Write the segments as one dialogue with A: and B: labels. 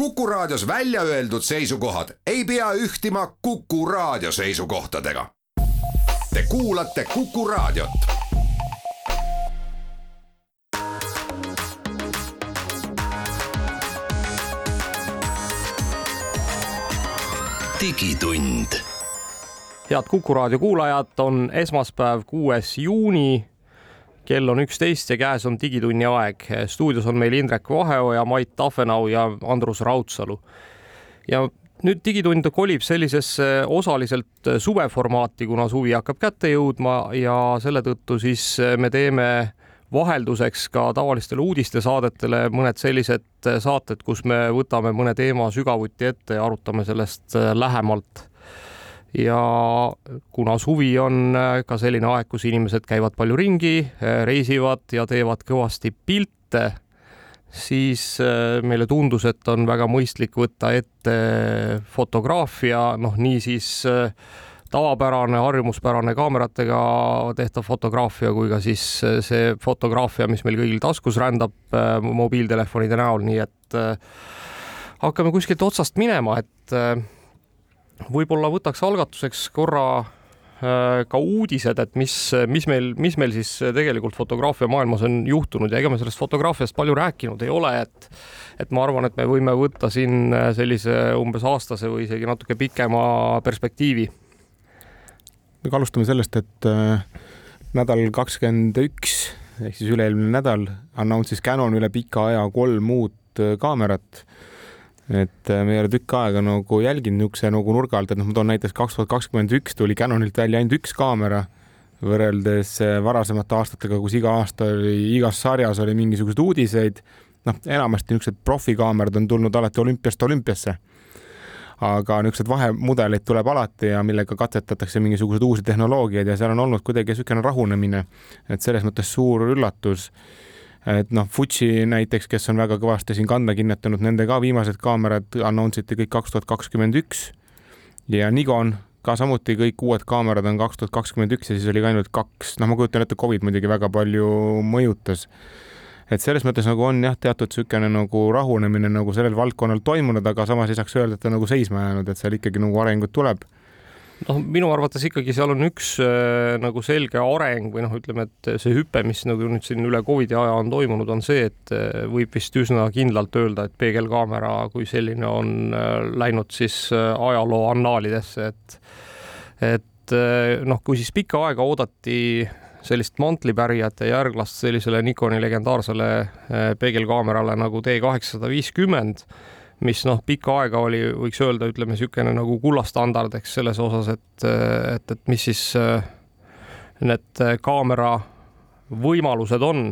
A: Kuku Raadios välja öeldud seisukohad ei pea ühtima Kuku Raadio seisukohtadega. Te kuulate Kuku Raadiot.
B: digitund.
C: head Kuku raadio kuulajad, on esmaspäev, kuues juuni. Kell on üksteist ja käes on Digitunni aeg. stuudios on meil Indrek Vaheoja, Mait Tafenau ja Andrus Raudsalu. ja nüüd Digitund kolib sellisesse osaliselt suveformaati, kuna suvi hakkab kätte jõudma ja selle tõttu siis me teeme vahelduseks ka tavalistele uudistesaadetele mõned sellised saated, kus me võtame mõne teema sügavuti ette ja arutame sellest lähemalt. Ja kuna suvi on ka selline aeg, kus inimesed käivad palju ringi, reisivad ja teevad kõvasti pilte, siis meile tundus, et on väga mõistlik võtta ette fotograafia, noh, niisiis tavapärane, harjumuspärane kaameratega tehtav fotograafia kui ka siis see fotograafia, mis meil kõigil taskus rändab äh, mobiiltelefonide näol, nii et äh, hakkame kuskilt otsast minema, et äh, võib-olla võtaks algatuseks korra ka uudised, et mis, mis meil, mis meil siis tegelikult fotograafia maailmas on juhtunud ja ega me sellest fotograafiast palju rääkinud ei ole, et et ma arvan, et me võime võtta siin sellise umbes aastase või isegi natuke pikema perspektiivi
D: alustame sellest, et äh, nädal kakskümmend üks ehk siis üle-eelmine nädal announce'is Canon üle pika aja kolm uut äh, kaamerat. Et äh, me ei ole tükk aega nagu jälginud niisuguse nagu nurga alt, et noh, ma toon näiteks kaks tuhat kakskümmend üks tuli Canonilt välja ainult üks kaamera võrreldes varasemate aastatega, kus iga aasta oli, igas sarjas oli mingisuguseid uudiseid. noh, enamasti niisugused profikaamerad on tulnud alati olümpiast olümpiasse. Aga niisugused vahemudeleid tuleb alati ja millega katsetatakse mingisuguseid uusi tehnoloogiaid ja seal on olnud kuidagi niisugune rahunemine, et selles mõttes suur üllatus et noh, Fuji näiteks, kes on väga kõvasti siin kanda kinnitanud, nende ka viimased kaamerad announce iti kõik kaks tuhat kakskümmend üks. Ja Nikon ka samuti kõik uued kaamerad on kaks tuhat kakskümmend üks ja siis oli ka ainult kaks, noh, ma kujutan ette, Covid muidugi väga palju mõjutas. Et selles mõttes nagu on jah, teatud niisugune nagu rahunemine nagu sellel valdkonnal toimunud, aga samas ei saaks öelda, et ta nagu seisma jäänud, et seal ikkagi nagu arengut tuleb
C: noh, minu arvates ikkagi seal on üks äh, nagu selge areng või noh, ütleme, et see hüpe, mis nagu nüüd siin üle Covidi aja on toimunud, on see, et äh, võib vist üsna kindlalt öelda, et peegelkaamera kui selline on äh, läinud siis äh, ajaloo annaalidesse, et et äh, noh, kui siis pikka aega oodati sellist mantlipärijate järglast sellisele Nikoni legendaarsele eh, peegelkaamerale nagu D kaheksasada viiskümmend, mis noh, pikka aega oli, võiks öelda, ütleme niisugune nagu kullastandard, eks selles osas, et, et, et mis siis eh, need kaamera võimalused on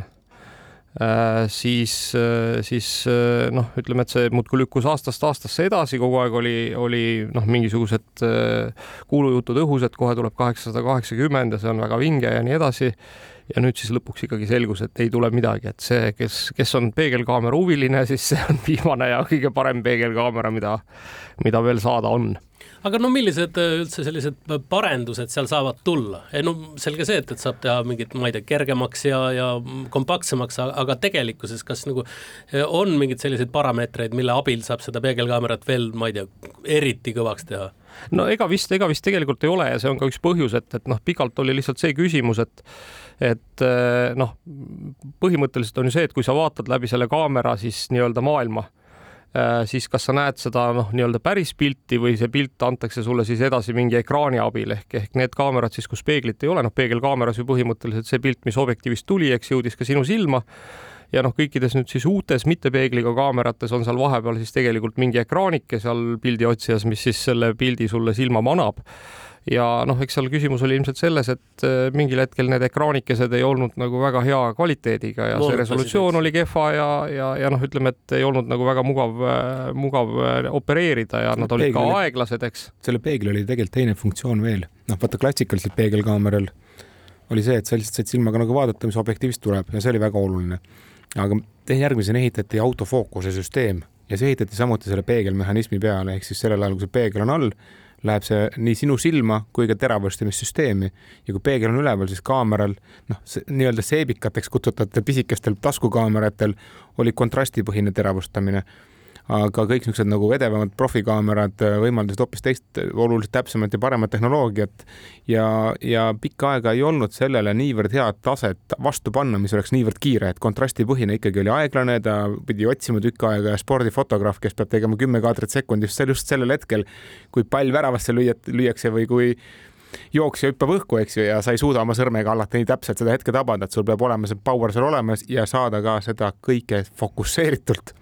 C: Äh, siis, äh, siis äh, noh, ütleme, et see muudkui lükkus aastast aastasse edasi, kogu aeg oli, oli noh, mingisugused kuulujutud õhus, et kohe tuleb kaheksasada kaheksakümmend ja see on väga vinge ja nii edasi. Ja nüüd siis lõpuks ikkagi selgus, et ei tule midagi, et see, kes, kes on peegelkaamera huviline, siis see on viimane ja kõige parem peegelkaamera, mida, mida veel saada on
E: aga no millised äh, üldse sellised parendused seal saavad tulla? no selge see, et, et saab teha mingit, ma ei tea, kergemaks ja, ja kompaktsemaks, aga tegelikkuses, kas nagu äh, on mingeid selliseid parameetreid, mille abil saab seda peegelkaamerat veel, ma ei tea, eriti kõvaks teha?
C: no ega vist, ega vist tegelikult ei ole ja see on ka üks põhjus, et, et noh, pikalt oli lihtsalt see küsimus, et et äh, noh, põhimõtteliselt on ju see, et kui sa vaatad läbi selle kaamera siis nii-öelda maailma Äh, siis kas sa näed seda noh, nii-öelda päris pilti või see pilt antakse sulle siis edasi mingi ekraani abil ehk, ehk need kaamerad siis, kus peeglit ei ole, noh, peegelkaameras ju põhimõtteliselt see pilt, mis objektiivist tuli, eks jõudis ka sinu silma ja noh, kõikides nüüd siis uutes mitte peegliga kaamerates on seal vahepeal siis tegelikult mingi ekraanike seal pildi otsijas, mis siis selle pildi sulle silma manab ja noh, eks seal küsimus oli ilmselt selles, et äh, mingil hetkel need ekraanikesed ei olnud nagu väga hea kvaliteediga ja Loodud see resolutsioon oli kehva ja, ja, ja noh, ütleme, et ei olnud nagu väga mugav, äh, mugav äh, opereerida ja nad olid ka oli, aeglased, eks.
D: selle peeglil oli tegelikult teine funktsioon veel, noh, vaata klassikaliselt peegelkaameral oli see, et sa lihtsalt said silmaga nagu vaadata, mis objektiivist tuleb ja see oli väga oluline. aga järgmisena ehitati autofookuse süsteem ja see ehitati samuti selle peegelmehhanismi peale, ehk siis sellel ajal, kui see peegel on all läheb see nii sinu silma kui ka teravustamissüsteemi ja kui peegel on üleval, siis kaameral noh, nii-öelda seebikateks kutsutavatel pisikestel taskukaameratel oli kontrastipõhine teravustamine. Aga kõik niisugused nagu edevamad profikaamerad äh, võimaldasid hoopis teist oluliselt täpsemat ja paremat tehnoloogiat. Ja, ja pikka aega ei olnud sellele niivõrd head taset vastu panna, mis oleks niivõrd kiire, et kontrastipõhine ikkagi oli aeglane, ta pidi otsima tükk aega ja spordifotograaf, kes peab tegema kümme kaadrit sekundis, see just sellel hetkel, kui pall väravasse lüüa, lüüakse või kui jooksja hüppab õhku, eks ju, ja sa ei suuda oma sõrmega alati nii täpselt seda hetke tabada, et sul peab olema see power seal olemas ja saada ka seda kõike fokusseeritult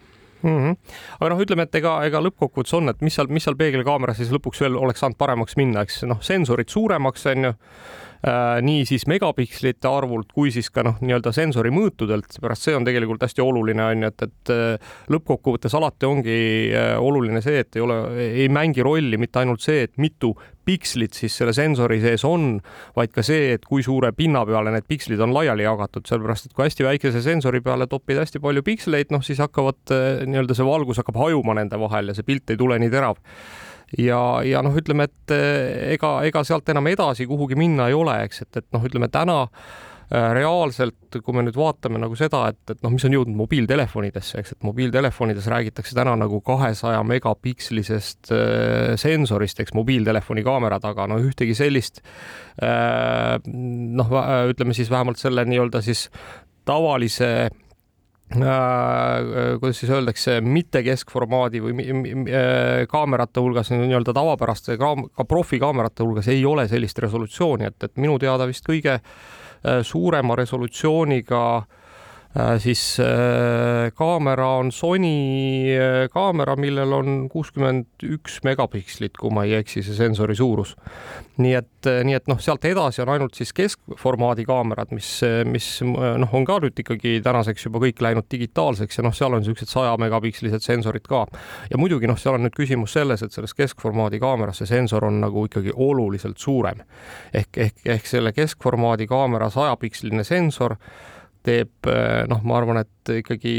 C: mm. -hmm. aga noh, ütleme, et ega, ega lõppkokkuvõttes on, et mis seal, mis seal peegelkaameras siis lõpuks veel oleks saanud paremaks minna, eks noh, sensorid suuremaks on ju äh, nii siis megapikslite arvult kui siis ka noh, nii-öelda sensori mõõtudelt, seepärast see on tegelikult hästi oluline on ju, et, et äh, lõppkokkuvõttes alati ongi äh, oluline see, et ei ole, ei mängi rolli mitte ainult see, et mitu pikslit siis selle sensori sees on, vaid ka see, et kui suure pinna peale need pikslid on laiali jagatud, sellepärast et kui hästi väikese sensori peale toppida hästi palju piksleid, noh siis hakkavad äh, nii-öelda see valgus hakkab hajuma nende vahel ja see pilt ei tule nii terav ja, ja noh, ütleme, et äh, ega, ega sealt enam edasi kuhugi minna ei ole, eks, et, et noh, ütleme täna Äh, reaalselt, kui me nüüd vaatame nagu seda, et, et noh, mis on jõudnud mobiiltelefonidesse, eks, et mobiiltelefonides räägitakse täna nagu kahesaja megapikslisest äh, sensorist, eks mobiiltelefoni kaamera taga, no ühtegi sellist äh, noh, ütleme siis vähemalt selle nii-öelda siis tavalise äh, kuidas siis öeldakse, mitte keskformaadi või äh, kaamerate hulgas nii-öelda tavapäraste ka, ka profikaamerate hulgas ei ole sellist resolutsiooni, et, et minu teada vist kõige äh, Äh, suurema resolutsiooniga äh, siis äh, kaamera on Sony kaamera, millel on kuuskümmend üks megapikslit, kui ma ei eksi, see sensori suurus. nii et, nii et noh, sealt edasi on ainult siis keskformaadi kaamerad, mis, mis noh, on ka nüüd ikkagi tänaseks juba kõik läinud digitaalseks ja noh, seal on niisugused saja megapikslised sensorid ka. ja muidugi noh, seal on nüüd küsimus selles, et selles keskformaadi kaameras see sensor on nagu ikkagi oluliselt suurem ehk, ehk, ehk selle keskformaadi kaamera sajapiksline sensor teeb noh, ma arvan, et ikkagi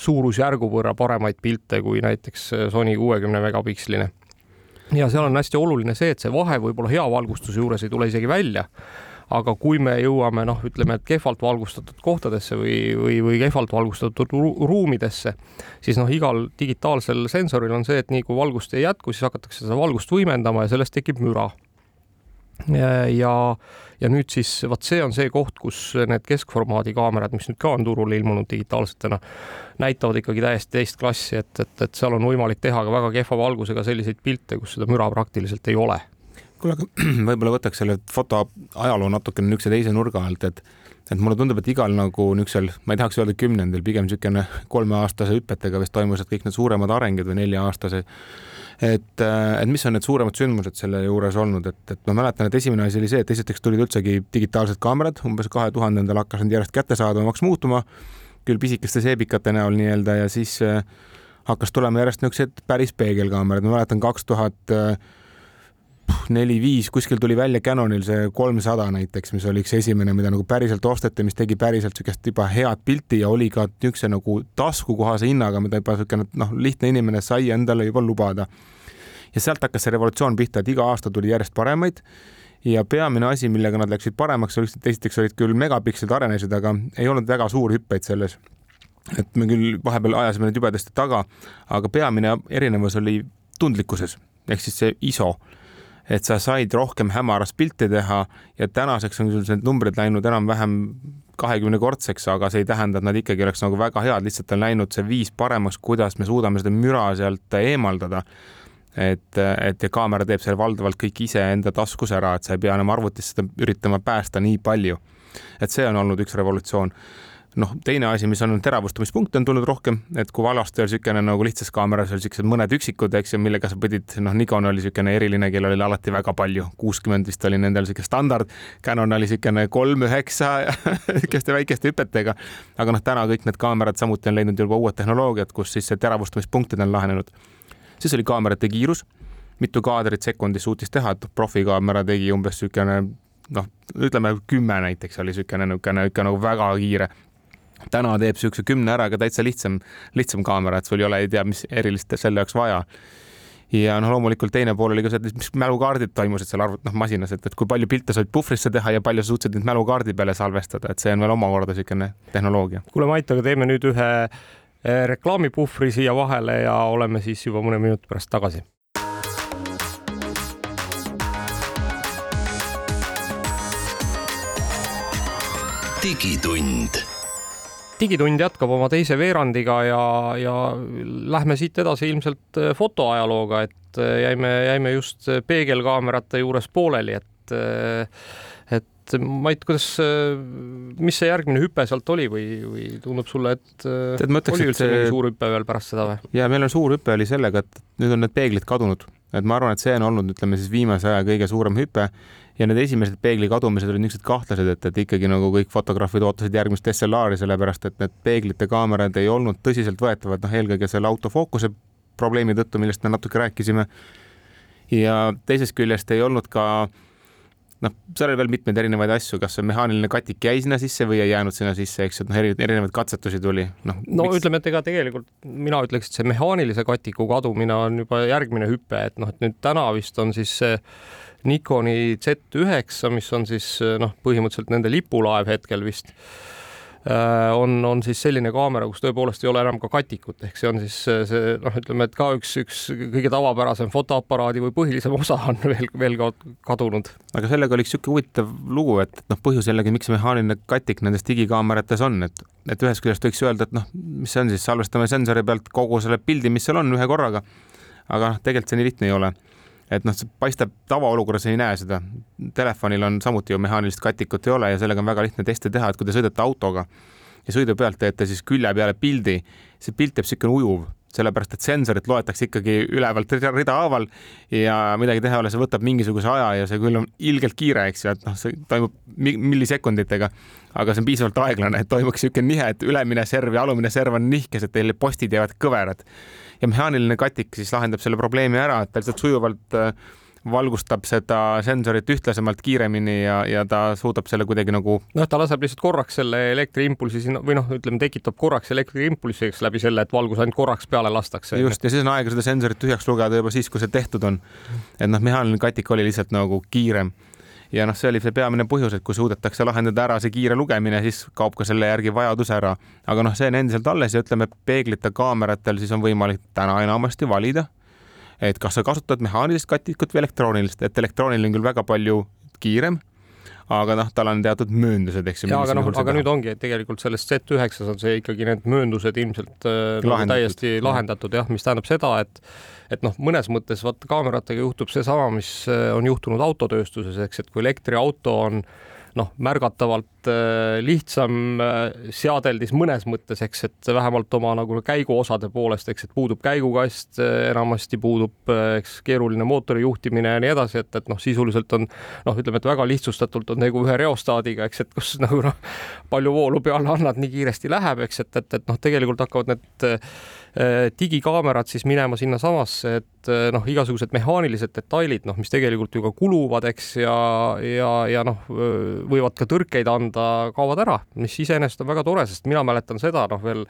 C: suurusjärgu võrra paremaid pilte kui näiteks Sony kuuekümne megapiksline. ja seal on hästi oluline see, et see vahe võib-olla hea valgustuse juures ei tule isegi välja aga kui me jõuame noh, ütleme, et kehvalt valgustatud kohtadesse või, või, või kehvalt valgustatud ruumidesse, siis noh, igal digitaalsel sensoril on see, et nii kui valgust ei jätku, siis hakatakse seda valgust võimendama ja sellest tekib müra ja, ja nüüd siis vot see on see koht, kus need keskformaadi kaamerad, mis nüüd ka on turule ilmunud digitaalsetena, näitavad ikkagi täiesti teist klassi, et, et, et seal on võimalik teha ka väga kehva valgusega selliseid pilte, kus seda müra praktiliselt ei ole.
D: Kuule, aga võib-olla võtaks selle foto ajaloo natukene niisuguse teise nurga alt, et et mulle tundub, et igal nagu niisugusel, ma ei tahaks öelda kümnendil, pigem niisugune kolmeaastase hüpetega vist toimusid kõik need suuremad arengud või nelja-aastase. Et, et mis on need suuremad sündmused selle juures olnud, et, et ma mäletan, et esimene asi oli see, et esiteks tulid üldsegi digitaalsed kaamerad, umbes kahe tuhandendal hakkas need järjest kättesaadavamaks muutuma, küll pisikeste seebikate näol nii-öelda ja siis äh, hakkas tulema järjest niisugused päris peegelkaamerad, ma mäletan kaks tuhat äh, neli-viis, kuskil tuli välja Canonil see kolmsada näiteks, mis oli üks esimene, mida nagu päriselt osteti, mis tegi päriselt niisugust juba head pilti ja oli ka niisuguse nagu taskukohase hinnaga, mida juba niisugune noh, lihtne inimene sai endale juba lubada ja sealt hakkas see revolutsioon pihta, et iga aasta tuli järjest paremaid ja peamine asi, millega nad läksid paremaks, oli, et esiteks olid küll megapikslid arenesid, aga ei olnud väga suuri hüppeid selles. et me küll vahepeal ajasime need jubedasti taga, aga peamine erinevus oli tundlikkuses ehk siis see ISO et sa said rohkem hämarast pilti teha ja tänaseks on sul need numbrid läinud enam-vähem kahekümnekordseks, aga see ei tähenda, et nad ikkagi oleks nagu väga head, lihtsalt on läinud see viis paremaks, kuidas me suudame seda müra sealt eemaldada et, et ja kaamera teeb selle valdavalt kõik iseenda taskus ära, et sa ei pea enam arvutis seda üritama päästa nii palju. et see on olnud üks revolutsioon. Noh, teine asi, mis on teravustamispunkte on tulnud rohkem, et kui vanasti oli niisugune nagu lihtsas kaameras oli siuksed mõned üksikud, eks ju, millega sa pidid, noh, Nikon oli niisugune eriline, kellel oli alati väga palju, kuuskümmend vist oli nendel siuke standard. Canon oli niisugune kolm, üheksa niisuguste väikeste hüpetega. aga noh, täna kõik need kaamerad samuti on leidnud juba uued tehnoloogiad, kus siis see teravustamispunktid on lahenenud siis oli kaamerate kiirus, mitu kaadrit sekundis suutis teha, et profikaamera tegi umbes niisugune noh, ütleme kümme näiteks oli niisugune niisugune ikka nagu väga kiire. Täna teeb niisuguse kümne ära ka täitsa lihtsam, lihtsam kaamera, et sul ei ole ei tea, mis erilist selle jaoks vaja ja noh, loomulikult teine pool oli ka see, et mis mälukaardid toimusid seal arvut-, noh masinas, et, et kui palju pilte sa võid puhvrisse teha ja palju sa suutsid neid mälukaardi peale salvestada, et see on veel omakorda niisugune tehnoloogia.
C: kuule, Mait, aga teeme nüüd ühe reklaamipuhvri siia vahele ja oleme siis juba mõne minuti pärast tagasi.
A: digitund
C: digitund jätkab oma teise veerandiga ja, ja lähme siit edasi ilmselt äh, fotoajalooga, et äh, jäime, jäime just peegelkaamerate juures pooleli, et et Mait, kuidas, mis see järgmine hüpe sealt oli või, või tundub sulle, et
D: Tead, ütleks,
C: oli üldse
D: see...
C: mingi suur hüpe veel pärast seda või?
D: ja meil on suur hüpe oli sellega, et nüüd on need peeglid kadunud, et ma arvan, et see on olnud, ütleme siis viimase aja kõige suurem hüpe ja need esimesed peegli kadumised olid niisugused kahtlased, et, et ikkagi nagu kõik fotograafid ootasid järgmist DSLR-i, sellepärast et need peeglite kaamerad ei olnud tõsiseltvõetavad, noh, eelkõige selle autofookuse probleemi tõttu, millest me natuke rääkisime. ja teisest küljest ei olnud ka noh, seal oli veel mitmeid erinevaid asju, kas see mehaaniline katik jäi sinna sisse või ei jäänud sinna sisse, eks, et noh, erinevaid katsetusi tuli.
C: noh no miks... ütleme, et ega tegelikult mina ütleks, et see mehaanilise katiku kadumine on juba järgmine hüpe, et noh, et nüüd täna vist on siis see Nikoni Z9, mis on siis noh, põhimõtteliselt nende lipulaev hetkel vist on, on siis selline kaamera, kus tõepoolest ei ole enam ka katikut, ehk see on siis see noh, ütleme, et ka üks, üks kõige tavapärasem fotoaparaadi või põhilisem osa on veel, veel ka kadunud.
D: aga sellega oli üks niisugune huvitav lugu, et noh, põhjus jällegi, miks mehaaniline katik nendes digikaamerates on, et, et ühest küljest võiks öelda, et noh, mis see on siis, salvestame sensori pealt kogu selle pildi, mis seal on ühe korraga. aga noh, tegelikult see nii lihtne ei ole et noh, paistab tavaolukorras ei näe seda. Telefonil on samuti ju mehaanilist katikut ei ole ja sellega on väga lihtne teste teha, et kui te sõidate autoga ja sõidu pealt teete siis külje peale pildi, see pilt jääb niisugune ujuv, sellepärast et sensorit loetakse ikkagi ülevalt rida haaval ja midagi teha ei ole, see võtab mingisuguse aja ja see küll on ilgelt kiire, eks ju, et noh, see toimub millisekunditega, aga see on piisavalt aeglane, et toimuks niisugune nihe, et ülemine serv ja alumine serv on nihkes, et teil postid jäävad kõverad ja mehaaniline katik siis lahendab selle probleemi ära, et ta lihtsalt sujuvalt äh, valgustab seda sensorit ühtlasemalt, kiiremini ja, ja ta suudab selle kuidagi nagu.
C: noh, ta laseb lihtsalt korraks selle elektriimpulsi sinna või noh, ütleme, tekitab korraks elektriimpulsi, eks läbi selle, et valgus ainult korraks peale lastakse.
D: just, ja siis on aega seda sensorit tühjaks lugeda juba siis, kui see tehtud on. et noh, mehaaniline katik oli lihtsalt nagu kiirem ja noh, see oli see peamine põhjus, et kui suudetakse lahendada ära see kiire lugemine, siis kaob ka selle järgi vajadus ära. aga noh, see on endiselt alles ja ütleme, peeglite kaameratel siis on võimalik täna enamasti valida, et kas sa kasutad mehaanilist katikut või elektroonilist, et elektrooniline on küll väga palju kiirem aga noh, tal on teatud mööndused, eks
C: ju. aga noh, aga nüüd ongi, et tegelikult selles Z9-s on see ikkagi need mööndused ilmselt äh, nagu täiesti lahendatud jah, mis tähendab seda, et et noh, mõnes mõttes vaata kaameratega juhtub seesama, mis äh, on juhtunud autotööstuses, eks, et kui elektriauto on noh, märgatavalt äh, lihtsam äh, seadeldis mõnes mõttes, eks, et vähemalt oma nagu käiguosade poolest, eks, et puudub käigukast, enamasti puudub, eks, keeruline mootori juhtimine ja nii edasi, et, et noh, sisuliselt on noh, ütleme, et väga lihtsustatult on tegu ühe reostaadiga, eks, et kus nagu noh, palju voolu peale annad, nii kiiresti läheb, eks, et, et, et noh, tegelikult hakkavad need Äh, digikaamerad siis minema sinnasamasse, et äh, noh, igasugused mehaanilised detailid, noh, mis tegelikult ju ka kuluvad, eks, ja, ja, ja noh, võivad ka tõrkeid anda, kaovad ära, mis iseenesest on väga tore, sest mina mäletan seda noh, veel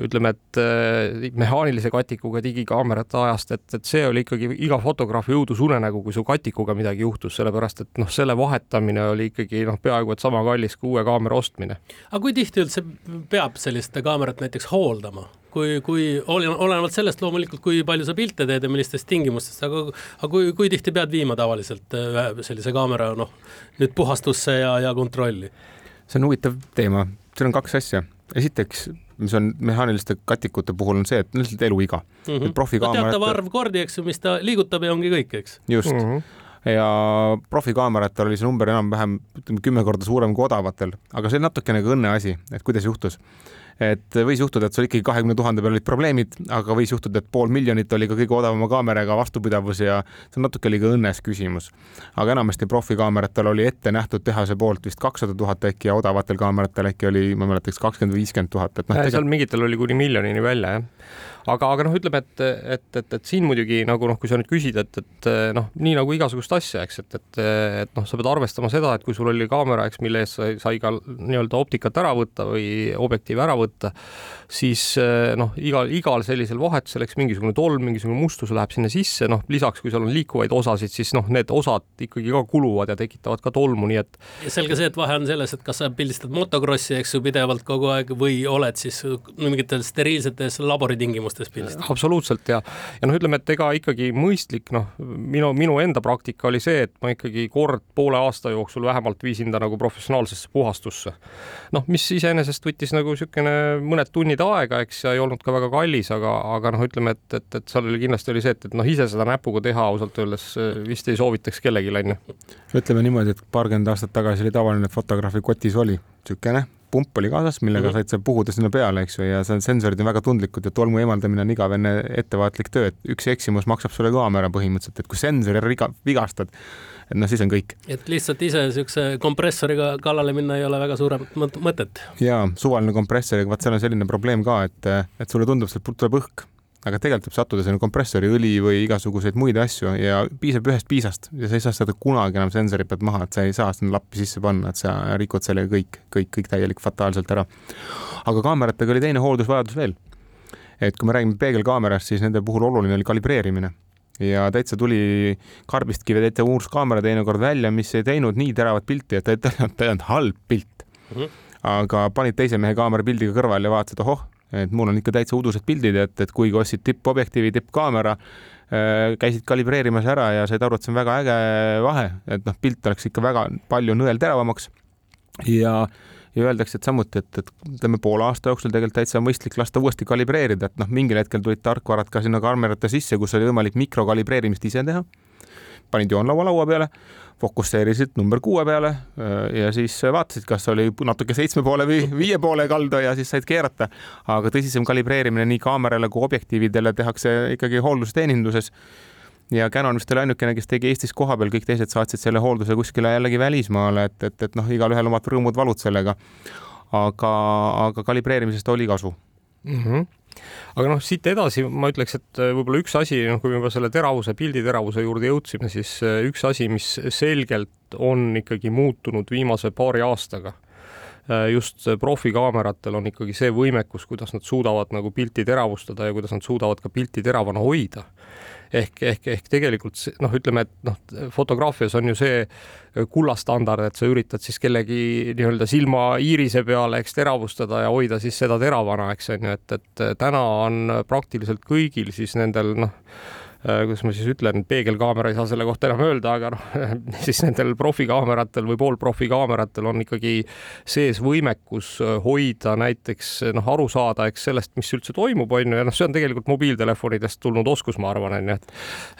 C: ütleme, et äh, mehaanilise katikuga digikaamerate ajast, et, et see oli ikkagi iga fotograafi õudusunenägu, kui su katikuga midagi juhtus, sellepärast et noh, selle vahetamine oli ikkagi noh, peaaegu et sama kallis kui uue kaamera ostmine.
E: aga kui tihti üldse peab sellist kaamerat näiteks hooldama? Kui, kui olenevalt sellest loomulikult, kui palju sa pilte teed ja millistes tingimustes, aga, aga kui, kui tihti pead viima tavaliselt äh, ühe sellise kaamera noh, nüüd puhastusse ja, ja kontrolli?
D: see on huvitav teema, siin on kaks asja. esiteks, mis on mehaaniliste katikute puhul, on see, et lihtsalt eluiga mm. -hmm. et profikaamerat.
E: teatav arv kordi, eks ju, mis ta liigutab ja ongi kõik, eks.
D: just mm. -hmm ja profikaameratel oli see number enam-vähem ütleme kümme korda suurem kui odavatel, aga see on natukene ka õnneasi, et kuidas juhtus et võis juhtuda, et sul ikkagi kahekümne tuhande peal olid probleemid, aga võis juhtuda, et pool miljonit oli ka kõige odavama kaameraga vastupidavus ja see on natuke liiga õnnes küsimus. aga enamasti profikaameratel oli ette nähtud tehase poolt vist kakssada tuhat äkki ja odavatel kaameratel äkki oli, ma mäletaks, kakskümmend, viiskümmend tuhat, et
C: noh. Tegelikult... seal mingitel oli kuni miljonini välja, jah aga, aga noh, ütleme, et, et, et, et siin muidugi nagu noh, kui sa nüüd küsid, et, et noh, nii nagu igasugust asja, eks, et, et, et noh, sa pead arvestama seda, et kui sul oli kaamera, eks, mille eest sai, sai ka nii-öelda optikat ära võtta või objektiivi ära võtta, siis noh, igal, igal sellisel vahetusel, eks mingisugune tolm, mingisugune mustus läheb sinna sisse, noh, lisaks, kui seal on liikuvaid osasid, siis noh, need osad ikkagi ka kuluvad ja tekitavad ka tolmu, nii et.
E: selge see, et vahe on selles, et kas sa pildistad motokrossi, eks ju, pidevalt kogu aeg või oled siis mingitel steriilsetes laboritingimustes pildistad.
C: absoluutselt ja, ja noh, ütleme, et ega ikkagi mõistlik, noh, minu, minu enda praktika oli see, et ma ikkagi kord poole aasta jooksul vähemalt viisin ta nagu professionaalsesse puhastusse. noh, mis iseenesest võttis nagu niisugune mõned tunnid aega, eks, ja ei olnud ka väga kallis, aga, aga noh, ütleme, et, et, et seal oli kindlasti oli see, et, et noh, ise seda näpuga teha ausalt öeldes vist ei soovitaks kellelegi, onju.
D: ütleme niimoodi, et paarkümmend aastat tagasi oli tavaline, et fotograafi kotis oli niisugune pump oli kaasas, millega mm -hmm. said sa puhuda sinna peale, eks ju, ja see sensorid on väga tundlikud ja tolmu eemaldamine on igavene ettevaatlik töö, et üks eksimus maksab sulle kaamera põhimõtteliselt, et kui sensori viga, vigastad, et noh, siis on kõik.
E: et lihtsalt ise niisuguse kompressoriga kallale minna ei ole väga suuremat mõtet.
D: jaa, suvaline kompressoriga, vaat seal on selline probleem ka, et, et sulle tundub, sealt tuleb õhk aga tegelikult võib sattuda sinna kompressoriõli või igasuguseid muid asju ja piisab ühest piisast ja sa ei saa seda kunagi enam sensori pealt maha, et sa ei saa sinna lappi sisse panna, et sa rikud sellega kõik, kõik, kõik täielik fataalselt ära. aga kaameratega oli teine hooldusvajadus veel. et kui me räägime peegelkaamerast, siis nende puhul oluline oli kalibreerimine ja täitsa tuli karbist kivi täitsa uus kaamera teinekord välja, mis ei teinud nii teravat pilti, et ta ei olnud halb pilt mm. -hmm. aga panid teise mehe kaamera pildiga kõrvale ja vaatasid, ohoh, et mul on ikka täitsa udused pildid, et, et kuigi ostsid tippobjektiivi, tippkaamera, äh, käisid kalibreerimas ära ja said aru, et see on väga äge vahe, et noh, pilt oleks ikka väga palju nõelteravamaks. ja, ja öeldakse, et samuti, et, et ütleme poole aasta jooksul tegelikult täitsa mõistlik lasta uuesti kalibreerida, et noh, mingil hetkel tulid tarkvarad ka sinna kaamerate sisse, kus oli võimalik mikrokalibreerimist ise teha. Panid joonlaua laua peale fokusseerisid number kuue peale ja siis vaatasid, kas oli natuke seitsme poole või viie poole kaldu ja siis said keerata. aga tõsisem kalibreerimine nii kaamerale kui objektiividele tehakse ikkagi hooldusteeninduses. ja Canon vist oli ainukene, kes tegi Eestis kohapeal, kõik teised saatsid selle hoolduse kuskile jällegi välismaale, et, et, et noh, igalühel omad rõõmud-valud sellega. aga, aga kalibreerimisest oli kasu
C: mm. -hmm aga noh, siit edasi ma ütleks, et äh, võib-olla üks asi, noh, kui me juba selle teravuse, pilditeravuse juurde jõudsime, siis äh, üks asi, mis selgelt on ikkagi muutunud viimase paari aastaga äh, just profikaameratel on ikkagi see võimekus, kuidas nad suudavad nagu pilti teravustada ja kuidas nad suudavad ka pilti teravana hoida ehk, ehk, ehk tegelikult noh, ütleme, et noh, fotograafias on ju see äh, kullastandard, et sa üritad siis kellegi nii-öelda silma iirise peale, eks teravustada ja hoida siis seda teravana, eks on ju, et, et täna on praktiliselt kõigil siis nendel noh Äh, kuidas ma siis ütlen, peegelkaamera ei saa selle kohta enam öelda, aga noh, siis nendel profikaameratel või poolprofikaameratel on ikkagi sees võimekus äh, hoida näiteks noh, aru saada, eks sellest, mis üldse toimub, on ju, ja noh, see on tegelikult mobiiltelefonidest tulnud oskus, ma arvan, on ju, et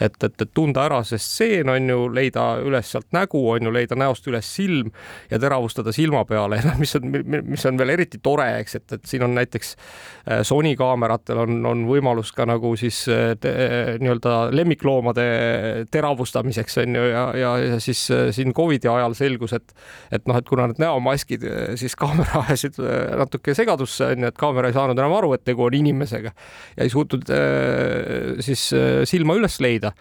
C: et, et, et tunda ära see stseen, on ju, leida üles sealt nägu, on ju, leida näost üles silm ja teravustada silma peale ja noh, mis on, mis on veel eriti tore, eks, et, et siin on näiteks äh, Sony kaameratel on, on võimalus ka nagu siis nii-öelda lemmikloomade teravustamiseks on ju ja, ja, ja siis äh, siin Covidi ajal selgus, et et noh, et kuna need näomaskid äh, siis kaamera ajasid äh, natuke segadusse on ju, et kaamera ei saanud enam aru, et tegu on inimesega ja ei suutnud siis silma üles leida.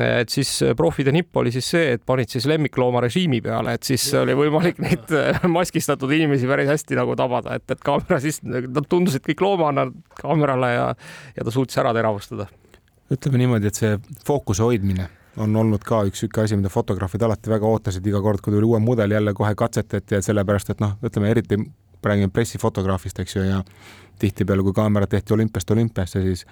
C: Et siis profide nipp oli siis see, et panid siis lemmiklooma režiimi peale, et siis oli võimalik neid maskistatud inimesi päris hästi nagu tabada, et, et kaamera siis, nad tundusid kõik loomana kaamerale ja, ja ta suutis ära teravustada
D: ütleme niimoodi, et see fookuse hoidmine on olnud ka üks niisugune asi, mida fotograafid alati väga ootasid iga kord, kui tuli uue mudel, jälle kohe katsetati, et sellepärast, et noh, ütleme eriti räägime pressifotograafist, eks ju, ja tihtipeale, kui kaamerad tehti olümpiast olümpiasse, siis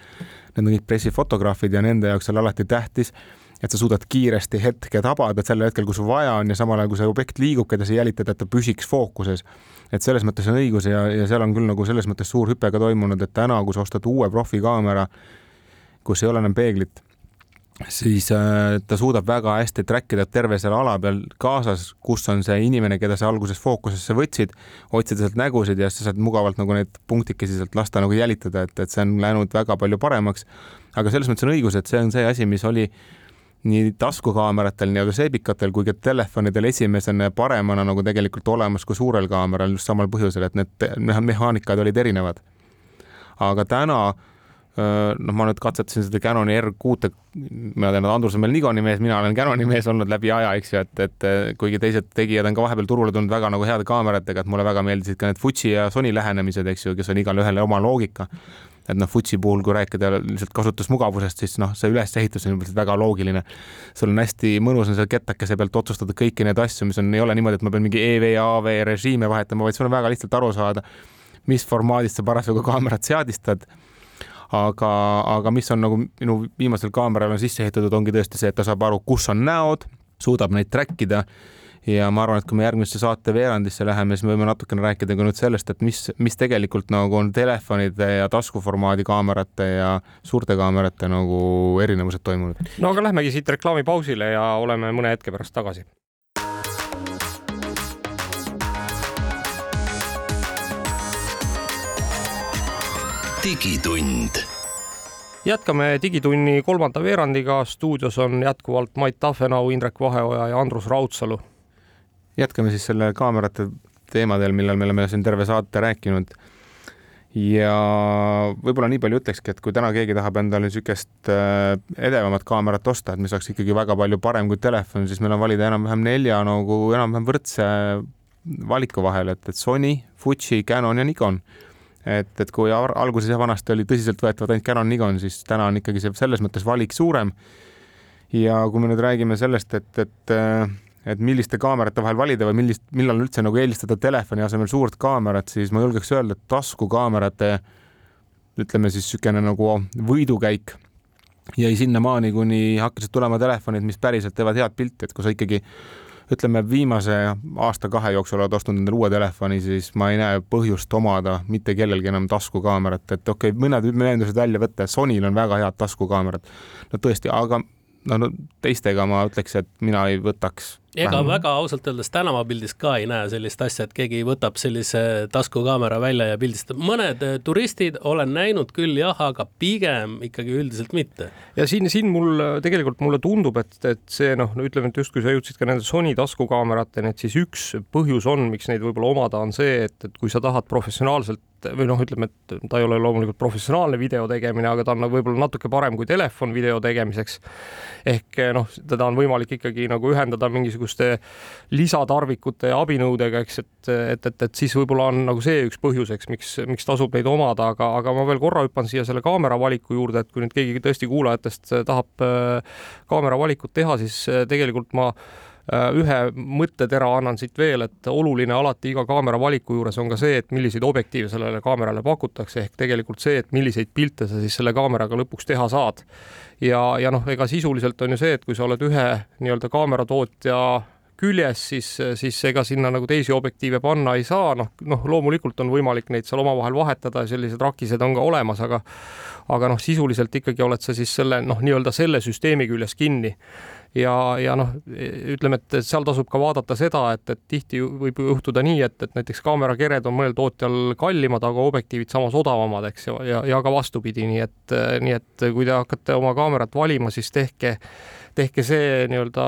D: need on kõik pressifotograafid ja nende jaoks on alati tähtis, et sa suudad kiiresti hetke tabada, sel hetkel, kui sul vaja on ja samal ajal, kui see objekt liigub, keda sa jälitad, et ta püsiks fookuses. et selles mõttes on õigus ja, ja seal on küll nagu selles mõttes suur hüpe ka toimunud, et täna, kui sa ostad uue profikaamera, kus ei ole enam peeglit, siis äh, ta suudab väga hästi track ida terve selle ala peal kaasas, kus on see inimene, keda sa alguses fookusesse võtsid, otsida sealt nägusid ja siis sa saad mugavalt nagu neid punktikesi sealt lasta nagu jälitada, et, et see on läinud väga palju paremaks. aga selles mõttes on õigus, et see on see asi, mis oli nii taskukaameratel, nii-öelda seebikatel kui ka telefonidel esimesena ja paremana nagu tegelikult olemas kui suurel kaameral just samal põhjusel, et need mehaanikad olid erinevad. aga täna noh, ma nüüd katsetasin seda Canoni R6-e, ma tean, et Andrus on meil Nikoni mees, mina olen Canoni mees olnud läbi aja, eks ju, et, et kuigi teised tegijad on ka vahepeal turule tulnud väga nagu heade kaameratega, et mulle väga meeldisid ka need Fuji ja Sony lähenemised, eks ju, kes on igal ühel oma loogika. et noh, Fuji puhul, kui rääkida lihtsalt kasutusmugavusest, siis noh, see ülesehitus on lihtsalt väga loogiline. sul on hästi mõnus on seal kettakese pealt otsustada kõiki neid asju, mis on, ei ole niimoodi, et ma pean mingi EV, AV režiime vahetama, vaid sul on väga lihtsalt aru saada, mis formaadis sa parasjagu kaamerat seadistad aga, aga mis on nagu minu viimasel kaameral on sisse ehitatud, ongi tõesti see, et ta saab aru, kus on näod, suudab neid track ida ja ma arvan, et kui me järgmisse saate veerandisse läheme, siis me võime natukene rääkida ka nüüd sellest, et mis, mis tegelikult nagu on telefonide ja taskuformaadi kaamerate ja suurte kaamerate nagu erinevused toimunud.
C: no aga lähmegi siit reklaamipausile ja oleme mõne hetke pärast tagasi digitund. jätkame Digitunni kolmanda veerandiga. stuudios on jätkuvalt Mait Tafenau, Indrek Vaheoja ja Andrus Raudsalu.
D: jätkame siis selle kaamerate teemadel, millel me oleme siin terve saate rääkinud. ja võib-olla nii palju ütlekski, et kui täna keegi tahab endale niisugust äh, edevamat kaamerat osta, et mis oleks ikkagi väga palju parem kui telefon, siis meil on valida enam-vähem nelja nagu enam-vähem võrdse valiku vahel, et, et Sony, Fuji, Canon ja Nikon et, et kui alguses ja vanasti oli tõsiseltvõetavad ainult Canon, Nikon, siis täna on ikkagi see selles mõttes valik suurem. ja kui me nüüd räägime sellest, et, et, et milliste kaamerate vahel valida või millist, millal üldse nagu eelistada telefoni asemel suurt kaamerat, siis ma julgeks öelda, et taskukaamerate ütleme siis niisugune nagu võidukäik jäi sinnamaani, kuni hakkasid tulema telefonid, mis päriselt teevad head pilti, et kui sa ikkagi ütleme, viimase aasta-kahe jooksul oled ostnud endale uue telefoni, siis ma ei näe põhjust omada mitte kellelgi enam taskukaamerat, et okei okay,, mõned meeldused välja võtta, Sonyl on väga head taskukaamerad. no tõesti, aga no, no teistega ma ütleks, et mina ei võtaks
E: ega vähem. väga ausalt öeldes tänavapildis ka ei näe sellist asja, et keegi võtab sellise taskukaamera välja ja pildistab. mõned eh, turistid olen näinud küll jah, aga pigem ikkagi üldiselt mitte.
C: ja siin, siin mul tegelikult mulle tundub, et, et see noh no, ütleme, et justkui sa jõudsid ka nende Sony taskukaamerateni, et siis üks põhjus on, miks neid võib-olla omada, on see, et, et kui sa tahad professionaalselt või noh, ütleme, et ta ei ole loomulikult professionaalne video tegemine, aga ta on võib-olla natuke parem kui telefon video tegemiseks. ehk noh, teda on võimalik ikkagi nagu ühendada mingisuguse mingisuguste lisatarvikute ja abinõudega, eks, et, et, et, et siis võib-olla on nagu see üks põhjus, eks, miks, miks tasub neid omada, aga, aga ma veel korra hüppan siia selle kaamera valiku juurde, et kui nüüd keegi tõesti kuulajatest tahab äh, kaamera valikut teha, siis äh, tegelikult ma ühe mõttetera annan siit veel, et oluline alati iga kaamera valiku juures on ka see, et milliseid objektiive sellele kaamerale pakutakse, ehk tegelikult see, et milliseid pilte sa siis selle kaameraga lõpuks teha saad. Ja, ja noh, ega sisuliselt on ju see, et kui sa oled ühe nii-öelda kaameratootja küljes, siis, siis ega sinna nagu teisi objektiive panna ei saa, noh, noh, loomulikult on võimalik neid seal omavahel vahetada ja sellised rakised on ka olemas, aga aga noh, sisuliselt ikkagi oled sa siis selle noh, nii-öelda selle süsteemi küljes kinni ja, ja noh, ütleme, et seal tasub ka vaadata seda, et, et tihti võib juhtuda nii, et, et näiteks kaamerakered on mõnel tootjal kallimad, aga objektiivid samas odavamad, eks ju, ja, ja ka vastupidi, nii et, nii et kui te hakkate oma kaamerat valima, siis tehke, tehke see nii-öelda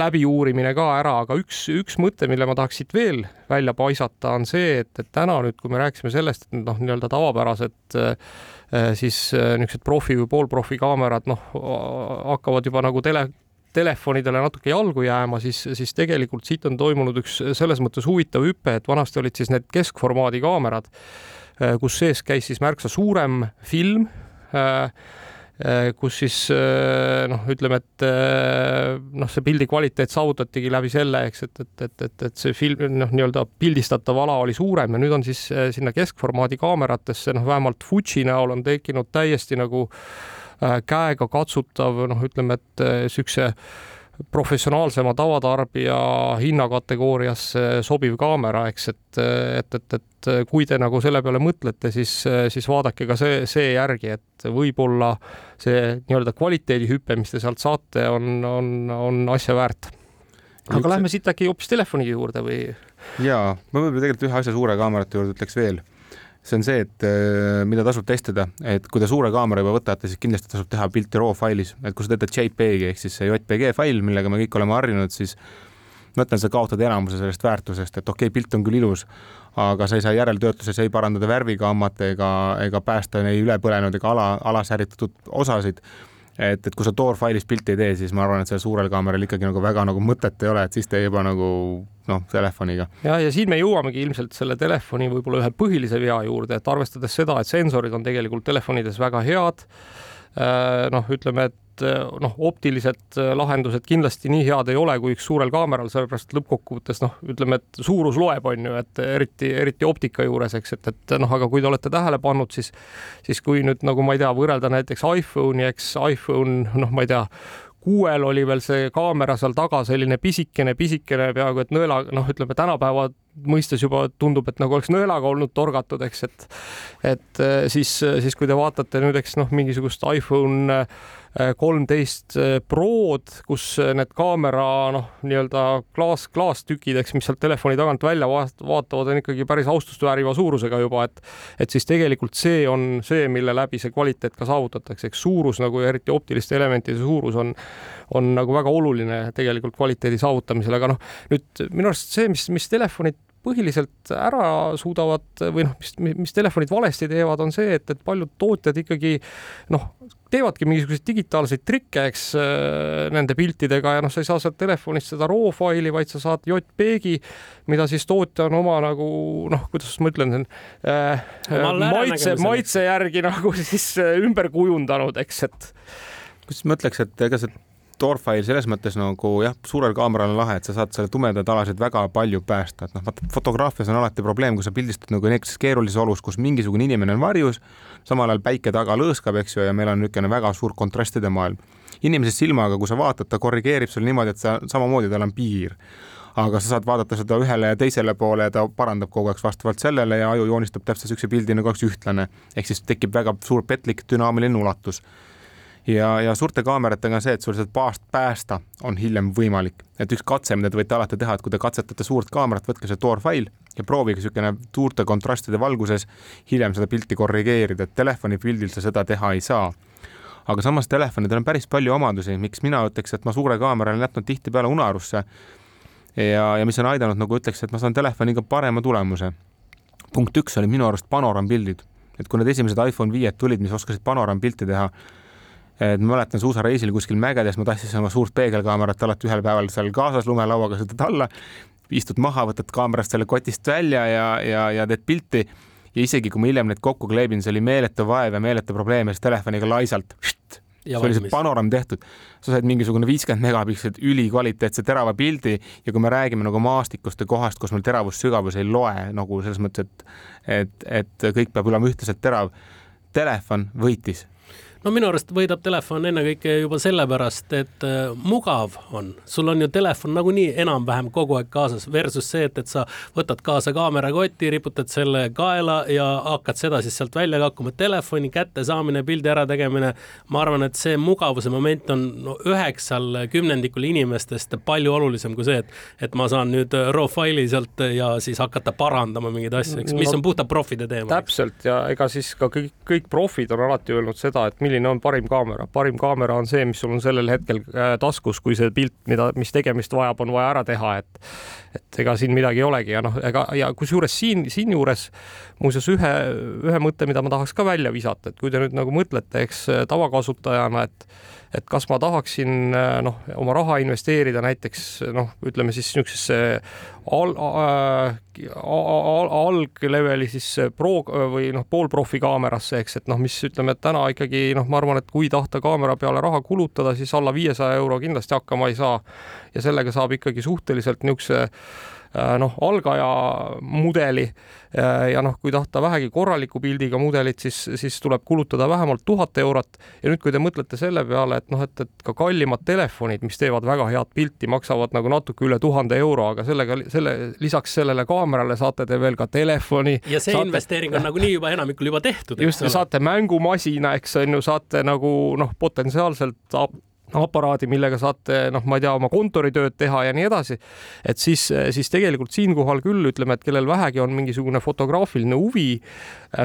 C: läbiuurimine ka ära, aga üks, üks mõte, mille ma tahaks siit veel välja paisata, on see, et, et täna nüüd, kui me rääkisime sellest, et noh, nii-öelda tavapärased Äh, siis äh, niisugused profi või poolprofi kaamerad noh, hakkavad juba nagu tele, telefonidele natuke jalgu jääma, siis, siis tegelikult siit on toimunud üks selles mõttes huvitav hüpe, et vanasti olid siis need keskformaadi kaamerad, äh, kus sees käis siis märksa suurem film Äh, kus siis äh, noh, ütleme, et äh, noh, see pildi kvaliteet saavutatigi läbi selle, eks, et, et, et, et, et see film noh, nii-öelda pildistatav ala oli suurem ja nüüd on siis sinna keskformaadi kaameratesse noh, vähemalt Fuji näol on tekkinud täiesti nagu käega katsutav noh, ütleme, et siukse äh, professionaalsema tavatarbija hinnakategooriasse sobiv kaamera, eks, et, et, et, et kui te nagu selle peale mõtlete, siis, siis vaadake ka see, see järgi, et võib-olla see nii-öelda kvaliteedihüpe, mis te sealt saate, on, on, on asja väärt. aga Üks... lähme siit äkki hoopis telefoni juurde või?
D: jaa, ma võib-olla tegelikult ühe asja suure kaamerate juurde ütleks veel see on see, et äh, mida tasub testida, et kui te suure kaamera juba võtate, siis kindlasti tasub teha pilti RAW failis, et kui sa teete JPEG-i ehk siis see JPG fail, millega me kõik oleme harjunud, siis ma ütlen, sa kaotad enamuse sellest väärtusest, et okei okay,, pilt on küll ilus, aga sa ei saa järeltöötluses ei parandada värvigammat ega, ega päästa ei ülepõlenud ega ala, alasäritatud osasid et, et kui sa toorfailis pilti ei tee, siis ma arvan, et sellel suurel kaameral ikkagi nagu väga nagu mõtet ei ole, et siis tee juba nagu noh, telefoniga.
C: ja, ja siin me jõuamegi ilmselt selle telefoni võib-olla ühe põhilise vea juurde, et arvestades seda, et sensorid on tegelikult telefonides väga head, äh, noh, ütleme, et et eh, noh, optilised eh, lahendused kindlasti nii head ei ole kui üks suurel kaameral, sellepärast lõppkokkuvõttes noh, ütleme, et suurus loeb, on ju, et eriti, eriti optika juures, eks, et, et noh, aga kui te olete tähele pannud, siis, siis kui nüüd nagu ma ei tea, võrrelda näiteks iPhone'i, eks iPhone, noh, ma ei tea, kuuel oli veel see kaamera seal taga selline pisikene, pisikene, peaaegu et nõela, noh, ütleme tänapäeva mõistes juba tundub, et nagu oleks nõelaga olnud torgatud, eks, et et siis, siis kui te vaatate nüüd, eks noh, mingisugust iPhone Äh, kolmteist äh, Prod, kus äh, need kaamera noh, nii-öelda klaas, klaastükid, eks, mis sealt telefoni tagant välja vaatavad, on ikkagi päris austust vääriva suurusega juba, et et siis tegelikult see on see, mille läbi see kvaliteet ka saavutatakse, eks. Suurus nagu eriti optiliste elementide suurus on on nagu väga oluline tegelikult kvaliteedi saavutamisel, aga noh, nüüd minu arust see, mis, mis telefonid põhiliselt ära suudavad või noh, mis, mis telefonid valesti teevad, on see, et, et paljud tootjad ikkagi noh, teevadki mingisuguseid digitaalseid trikke, eks äh, nende piltidega ja noh, sa ei saa sealt telefonist seda raw faili, vaid sa saad JPEG-i, mida siis tootja on oma nagu noh, kuidas ma ütlen äh,, maitse, maitse järgi nagu siis äh, ümber kujundanud, eks, et.
D: kuidas ma ütleks, et ega see Torfail selles mõttes nagu jah, suurel kaameral on lahe, et sa saad selle tumedad alasid väga palju päästa, et noh, vaata fotograafias on alati probleem, kui sa pildistad nagu niisuguses keerulises olus, kus mingisugune inimene on varjus, samal ajal päike taga lõõskab, eks ju, ja meil on niisugune väga suur kontrastide maailm. inimese silmaga, kui sa vaatad, ta korrigeerib sul niimoodi, et sa samamoodi, tal on piir aga sa saad vaadata seda ühele ja teisele poole ja ta parandab kogu aeg vastavalt sellele ja aju joonistab täpselt niisuguse pildi nagu oleks ühtlane. ehk siis tekib väga suur petlik dünaamiline ulatus ja, ja suurte kaameratega on see, et sul seda paast päästa on hiljem võimalik. et üks katse, mida te võite alati teha, et kui te katsetate suurt kaamerat, võtke see toorfail ja proovige niisugune suurte kontrastide valguses hiljem seda pilti korrigeerida, et telefoni pildil sa seda teha ei saa. aga samas telefonidel on päris palju omadusi, miks mina ütleks, et ma suure kaamera olen jätnud tihtipeale unarusse. ja, ja mis on aidanud, nagu ütleks, et ma saan telefoniga parema tulemuse. punkt üks oli minu arust panorampildid, et kui need esimesed iPhone viied tulid, mis oskasid panorampilti teha et ma mäletan suusareisil kuskil mägedes, ma tahtsin oma suurt peegelkaamerat alati ühel päeval seal kaasas lumelauaga sõidad alla, istud maha, võtad kaamerast selle kotist välja ja, ja, ja teed pilti. ja isegi kui ma hiljem neid kokku kleebin, see oli meeletu vaev ja meeletu probleem ja siis telefoniga laisalt. see oli see panoramm tehtud, sa said mingisugune viiskümmend megapikslit ülikvaliteetse terava pildi ja kui me räägime nagu maastikust ja kohast, kus meil teravus-sügavus ei loe nagu selles mõttes, et, et, et kõik peab olema ühtlaselt terav. Telefon võitis
E: no minu arust võidab telefon ennekõike juba sellepärast, et äh, mugav on, sul on ju telefon nagunii enam-vähem kogu aeg kaasas versus see, et, et sa võtad kaasa kaamerakoti, riputad selle kaela ja hakkad seda siis sealt välja kakkuma. telefoni kättesaamine, pildi ärategemine, ma arvan, et see mugavuse moment on no, üheksal kümnendikul inimestest palju olulisem kui see, et, et ma saan nüüd raw faili sealt ja siis hakata parandama mingeid asju, eks, mis on puhtalt profide teema.
C: täpselt ja ega siis ka kõik, kõik profid on alati öelnud seda, et milline on parim kaamera. parim kaamera on see, mis sul on sellel hetkel äh, taskus, kui see pilt, mida, mis tegemist vajab, on vaja ära teha, et et ega siin midagi ei olegi ja noh, ega ja kusjuures siin, siinjuures muuseas ühe, ühe mõtte, mida ma tahaks ka välja visata, et kui te nüüd nagu mõtlete, eks tavakasutajana, et et kas ma tahaksin noh, oma raha investeerida näiteks noh, ütleme siis niisugusesse al, äh, al, algleveli siis pro või noh, poolprofi kaamerasse, eks, et noh, mis ütleme, et täna ikkagi noh, ma arvan, et kui tahta kaamera peale raha kulutada, siis alla viiesaja euro kindlasti hakkama ei saa. ja sellega saab ikkagi suhteliselt niisuguse Äh, noh, algaja mudeli äh, ja noh, kui tahta vähegi korraliku pildiga mudelit, siis, siis tuleb kulutada vähemalt tuhat eurot. ja nüüd, kui te mõtlete selle peale, et noh, et, et ka kallimad telefonid, mis teevad väga head pilti, maksavad nagu natuke üle tuhande euro, aga sellega, selle lisaks sellele kaamerale saate te veel ka telefoni.
E: ja see saate, investeering on nagunii juba enamikul juba tehtud.
C: just, saate mängumasina, eks on ju, saate nagu noh, potentsiaalselt aparaadi, millega saate, noh, ma ei tea, oma kontoritööd teha ja nii edasi. et siis, siis tegelikult siinkohal küll ütleme, et kellel vähegi on mingisugune fotograafiline huvi,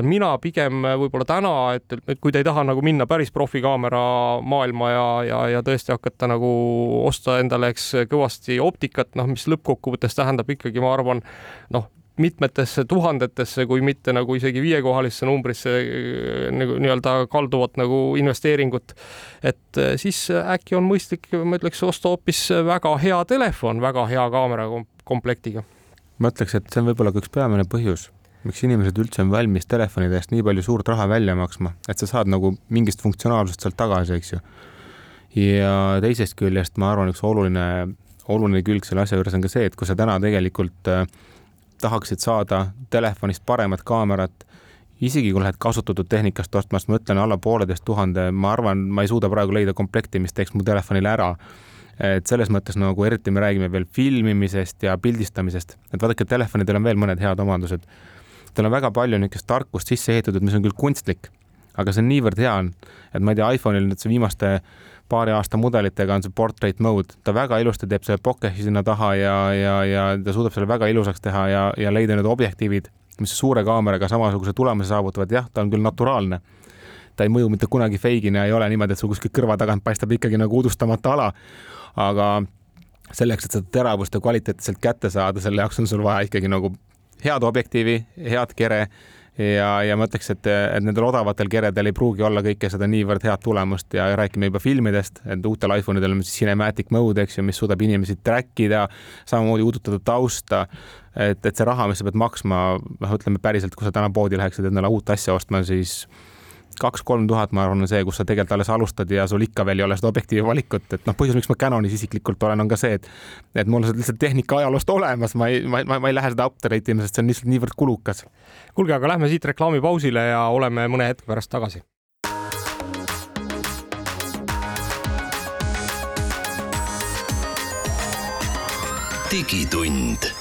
C: mina pigem võib-olla täna, et, et kui te ei taha nagu minna päris profikaamera maailma ja, ja, ja tõesti hakata nagu osta endale, eks kõvasti optikat, noh, mis lõppkokkuvõttes tähendab ikkagi, ma arvan, noh, mitmetesse tuhandetesse, kui mitte nagu isegi viiekohalisse numbrisse nagu nii-öelda kalduvat nagu investeeringut. et eh, siis äkki on mõistlik, ma ütleks, osta hoopis väga hea telefon, väga hea kaamera komplektiga.
D: ma ütleks, et see on võib-olla ka üks peamine põhjus, miks inimesed üldse on valmis telefonide eest nii palju suurt raha välja maksma, et sa saad nagu mingist funktsionaalsust sealt tagasi, eks ju. ja teisest küljest ma arvan, üks oluline, oluline külg selle asja juures on ka see, et kui sa täna tegelikult äh, tahaksid saada telefonist paremat kaamerat, isegi kui lähed kasutatud tehnikast ostma, sest ma ütlen alla pooleteist tuhande, ma arvan, ma ei suuda praegu leida komplekti, mis teeks mu telefonile ära. et selles mõttes nagu eriti me räägime veel filmimisest ja pildistamisest, et vaadake, telefonidel on veel mõned head omadused. tal on väga palju niisugust tarkust sisse ehitatud, mis on küll kunstlik, aga see on niivõrd hea, et ma ei tea, iPhone'il nüüd see viimaste paari aasta mudelitega on see portrait mode, ta väga ilusti teeb selle bokeh'i sinna taha ja, ja, ja ta suudab selle väga ilusaks teha ja, ja leida need objektiivid, mis suure kaameraga samasuguse tulemuse saavutavad, jah, ta on küll naturaalne. ta ei mõju mitte kunagi fake'ina, ei ole niimoodi, et sul kuskilt kõrva tagant paistab ikkagi nagu udustamata ala. aga selleks, et seda teravust ja kvaliteeti sealt kätte saada, selle jaoks on sul vaja ikkagi nagu head objektiivi, head kere ja, ja ma ütleks, et, et nendel odavatel keredel ei pruugi olla kõike seda niivõrd head tulemust ja räägime juba filmidest, et uutel iPhone idel on cinematic mode, eks ju, mis suudab inimesi track ida, samamoodi udutada tausta. et, et see raha, mis sa pead maksma, noh, ütleme päriselt, kui sa täna poodi läheksid endale uut asja ostma, siis kaks-kolm tuhat, ma arvan, on see, kus sa tegelikult alles alustad ja sul ikka veel ei ole seda objektiivi valikut, et noh, põhjus, miks ma Canonis isiklikult olen, on ka see, et et mul on see lihtsalt tehnika ajaloost olemas, ma ei, ma, ma, ma ei lähe seda update ima, sest see on lihtsalt niivõrd kulukas.
C: kuulge, aga lähme siit reklaamipausile ja oleme mõne hetke pärast tagasi.
B: digitund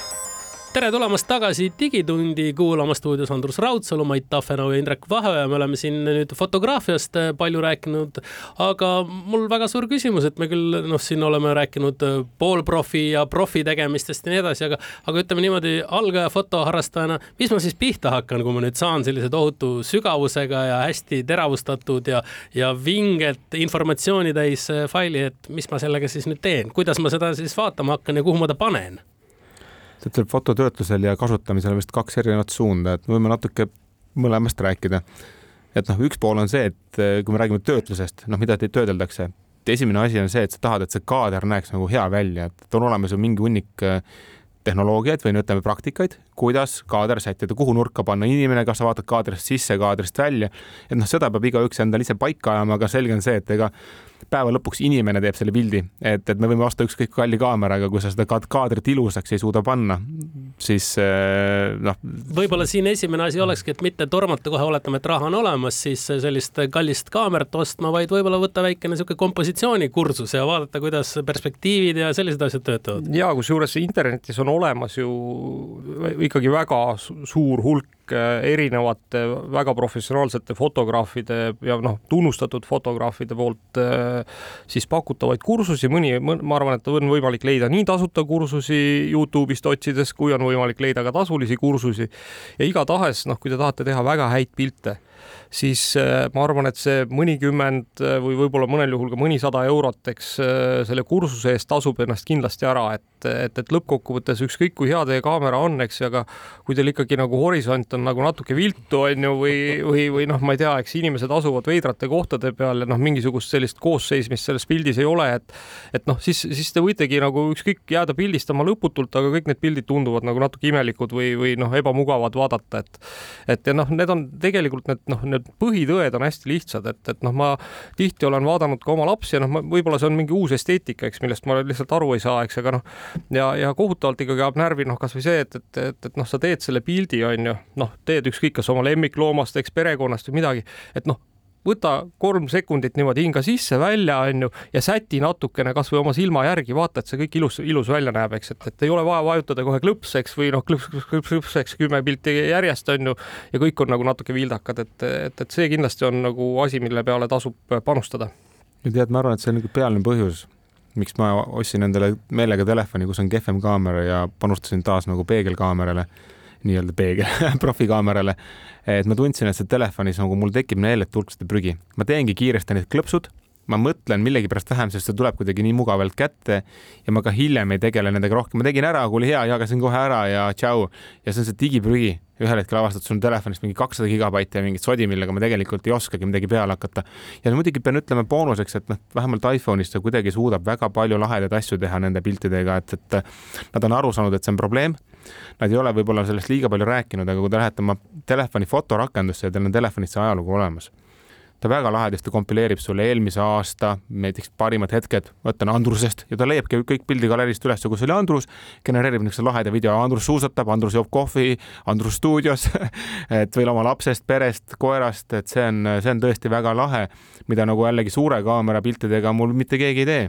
E: tere tulemast tagasi Digitundi kuulama stuudios Andrus Raudsalu, Mait Tafenau ja Indrek Vaheoja. me oleme siin nüüd fotograafiast äh, palju rääkinud, aga mul väga suur küsimus, et me küll noh, siin oleme rääkinud äh, poolprofi ja profi tegemistest ja nii edasi, aga, aga ütleme niimoodi algaja fotoharrastajana, mis ma siis pihta hakkan, kui ma nüüd saan sellise tohutu sügavusega ja hästi teravustatud ja, ja vinget informatsiooni täis äh, faili, et mis ma sellega siis nüüd teen, kuidas ma seda siis vaatama hakkan ja kuhu ma ta panen
D: et fototöötlusel ja kasutamisel on vist kaks erinevat suunda, et võime natuke mõlemast rääkida. et noh, üks pool on see, et eh, kui me räägime töötlusest, noh, mida töödeldakse, esimene asi on see, et sa tahad, et see kaader näeks nagu hea välja, et on olemas ju mingi hunnik eh, tehnoloogiaid või no ütleme praktikaid, kuidas kaader sättida, kuhu nurka panna inimene, kas sa vaatad kaadrist sisse, kaadrist välja. et noh, seda peab igaüks endale ise paika ajama, aga selge on see, et ega päeva lõpuks inimene teeb selle pildi, et, et me võime osta ükskõik kalli kaameraga, kui sa seda kaadrit ilusaks ei suuda panna, siis eh, noh.
E: võib-olla siin esimene asi olekski, et mitte tormata kohe, oletame, et raha on olemas, siis sellist kallist kaamerat ostma, vaid võib-olla võtta väikene niisugune kompositsioonikursus ja vaadata, kuidas perspektiivid ja sellised asjad töötavad.
C: ja kusjuures internetis on olemas ju ikkagi väga suur hulk äh, erinevate väga professionaalsete fotograafide ja noh, tunnustatud fotograafide poolt äh, siis pakutavaid kursusi, mõni, ma arvan, et on võimalik leida nii tasuta kursusi Youtube'ist otsides, kui on võimalik leida ka tasulisi kursusi. Ja igatahes noh, kui te tahate teha väga häid pilte siis äh, ma arvan, et see mõnikümmend äh, või võib-olla mõnel juhul ka mõnisada eurot, eks äh, selle kursuse eest tasub ennast kindlasti ära, et, et, et lõppkokkuvõttes ükskõik kui hea teie kaamera on, eks ju, aga kui teil ikkagi nagu horisont on nagu natuke viltu, on ju, või, või, või noh, ma ei tea, eks inimesed asuvad veidrate kohtade peal ja noh, mingisugust sellist koosseismist selles pildis ei ole, et et noh, siis, siis te võitegi nagu ükskõik jääda pildistama lõputult, aga kõik need pildid tunduvad nagu natuke imelikud või, või noh, ebamugavad vaadata, et et ja noh, need on tegelikult need noh, need põhitõed on hästi lihtsad, et, et noh, ma tihti olen vaadanud ka oma lapsi ja noh, võib-olla see on mingi uus esteetika, eks, millest ma lihtsalt aru ei saa, eks, aga noh, ja, ja kohutavalt ikkagi ajab närvi noh, kasvõi see, et, et, et, et noh, sa teed selle pildi, on ju, noh, teed ükskõik, kas oma lemmikloomast, eks perekonnast või midagi, et noh võta kolm sekundit niimoodi hinga sisse-välja, onju, ja säti natukene kasvõi oma silma järgi, vaata, et see kõik ilus, ilus välja näeb, eks, et, et ei ole vaja vajutada kohe klõps, eks, või noh, klõps, klõps, klõps, klõps, eks kümme pilti järjest onju ja kõik on nagu natuke vildakad, et, et, et see kindlasti on nagu asi, mille peale tasub panustada.
D: Ja tead, ma arvan, et see on nagu pealine põhjus, miks ma ostsin endale meelega telefoni, kus on kehvem kaamera ja panustasin taas nagu peegelkaamerale, nii-öelda peegel profikaamerale. et ma tundsin, et see telefonis nagu mul tekib meeletu hulk seda prügi. ma teengi kiiresti need klõpsud ma mõtlen millegipärast vähem, sest see tuleb kuidagi nii mugavalt kätte ja ma ka hiljem ei tegele nendega rohkem, ma tegin ära, kui oli hea, jagasin kohe ära ja tšau. ja see on see digiprügi, ühel hetkel avastad sul telefonis mingi kakssada gigabaiti ja mingit sodi, millega ma tegelikult ei oskagi midagi peale hakata. ja muidugi pean ütlema boonuseks, et noh, vähemalt iPhone'is ta kuidagi suudab väga palju lahedaid asju teha nende piltidega, et, et nad on aru saanud, et see on probleem. Nad ei ole võib-olla sellest liiga palju rääkinud, aga kui te lähete oma telefoni fotorakendusse ja teil on telefonis see ajalugu olemas. Ta väga lahedasti kompileerib sulle eelmise aasta näiteks parimad hetked, võtan Andrusest ja ta leiabki kõik pildigaleerist üles, kus oli Andrus, genereerib niisuguse laheda video, Andrus suusatab, Andrus joob kohvi, Andrus stuudios et veel oma lapsest, perest, koerast, et see on, see on tõesti väga lahe, mida nagu jällegi suure kaamera piltidega mul mitte keegi ei tee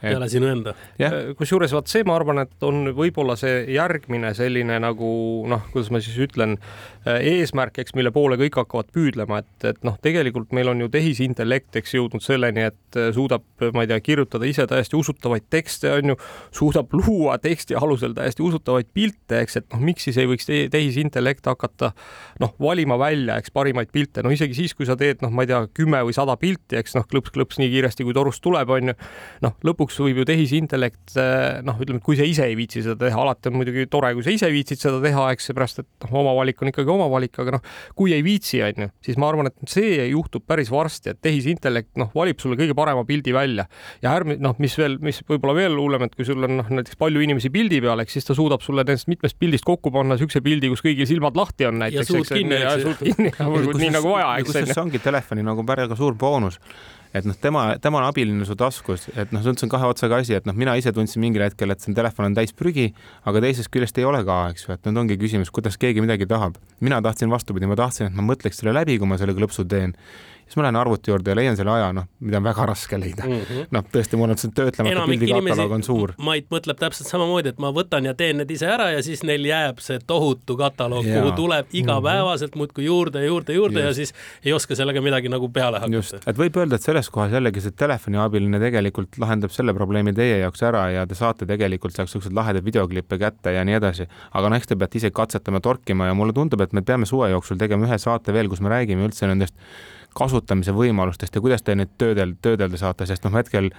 E: peale sinu enda.
C: Äh, kusjuures vaat see, ma arvan, et on võib-olla see järgmine selline nagu noh, kuidas ma siis ütlen, äh, eesmärk, eks, mille poole kõik hakkavad püüdlema, et, et noh, tegelikult meil on ju tehisintellekt, eks, jõudnud selleni, et äh, suudab, ma ei tea, kirjutada ise täiesti usutavaid tekste, on ju, suudab luua teksti alusel täiesti usutavaid pilte, eks, et noh, miks siis ei võiks tehisintellekt hakata noh, valima välja, eks, parimaid pilte, no isegi siis, kui sa teed, noh, ma ei tea, kümme või sada pilti, eks noh, klõps-klõps nii kiiresti, kui torust tuleb, on ju, noh, lõpuks võib ju tehisintellekt eh, noh, ütleme, kui sa ise ei viitsi seda teha, alati on muidugi tore, kui sa ise viitsid seda teha, eks, seepärast et noh, oma valik on ikkagi oma valik, aga noh, kui ei viitsi, on ju, siis ma arvan, et see juhtub päris varsti, et tehisintellekt noh, valib sulle kõige parema pildi välja ja ärme noh, mis veel, mis võib-olla veel hullem, et kui sul on noh, näiteks palju inimesi pildi peal, eks siis ta suudab sulle nendest mitmest pildist kokku panna siukse pildi, kus kõigil silmad lahti on näiteks.
E: ja suud kinni,
C: eks. nii nagu vaja, eks.
D: see ongi telefoni nagu väga suur boonus et noh, tema, tema on abiline su taskus, et noh, see on kahe otsaga asi, et noh, mina ise tundsin mingil hetkel, et see telefon on täis prügi, aga teisest küljest ei ole ka, eks ju, et nüüd ongi küsimus, kuidas keegi midagi tahab. mina tahtsin vastupidi, ma tahtsin, et ma mõtleks selle läbi, kui ma selle klõpsu teen siis ma lähen arvuti juurde ja leian selle aja, noh, mida on väga raske leida mm -hmm.. noh, tõesti, mul on see töötlemata pildikataloog on suur.
E: Mait mõtleb täpselt samamoodi, et ma võtan ja teen need ise ära ja siis neil jääb see tohutu kataloog, kuhu tuleb igapäevaselt mm -hmm. muudkui juurde ja juurde, juurde Just. ja siis ei oska sellega midagi nagu peale hakata.
D: et võib öelda, et selles kohas jällegi see telefoniabiline tegelikult lahendab selle probleemi teie jaoks ära ja te saate tegelikult sealt siukseid lahedaid videoklippe kätte ja nii edasi. aga noh, eks te peate ise katsetama, torkima ja mulle tundub, et me peame suve jooksul tegema ühe saate veel, kus me räägime üldse nendest kasutamise võimalustest ja kuidas te neid töödel, töödelda saate, sest noh, hetkel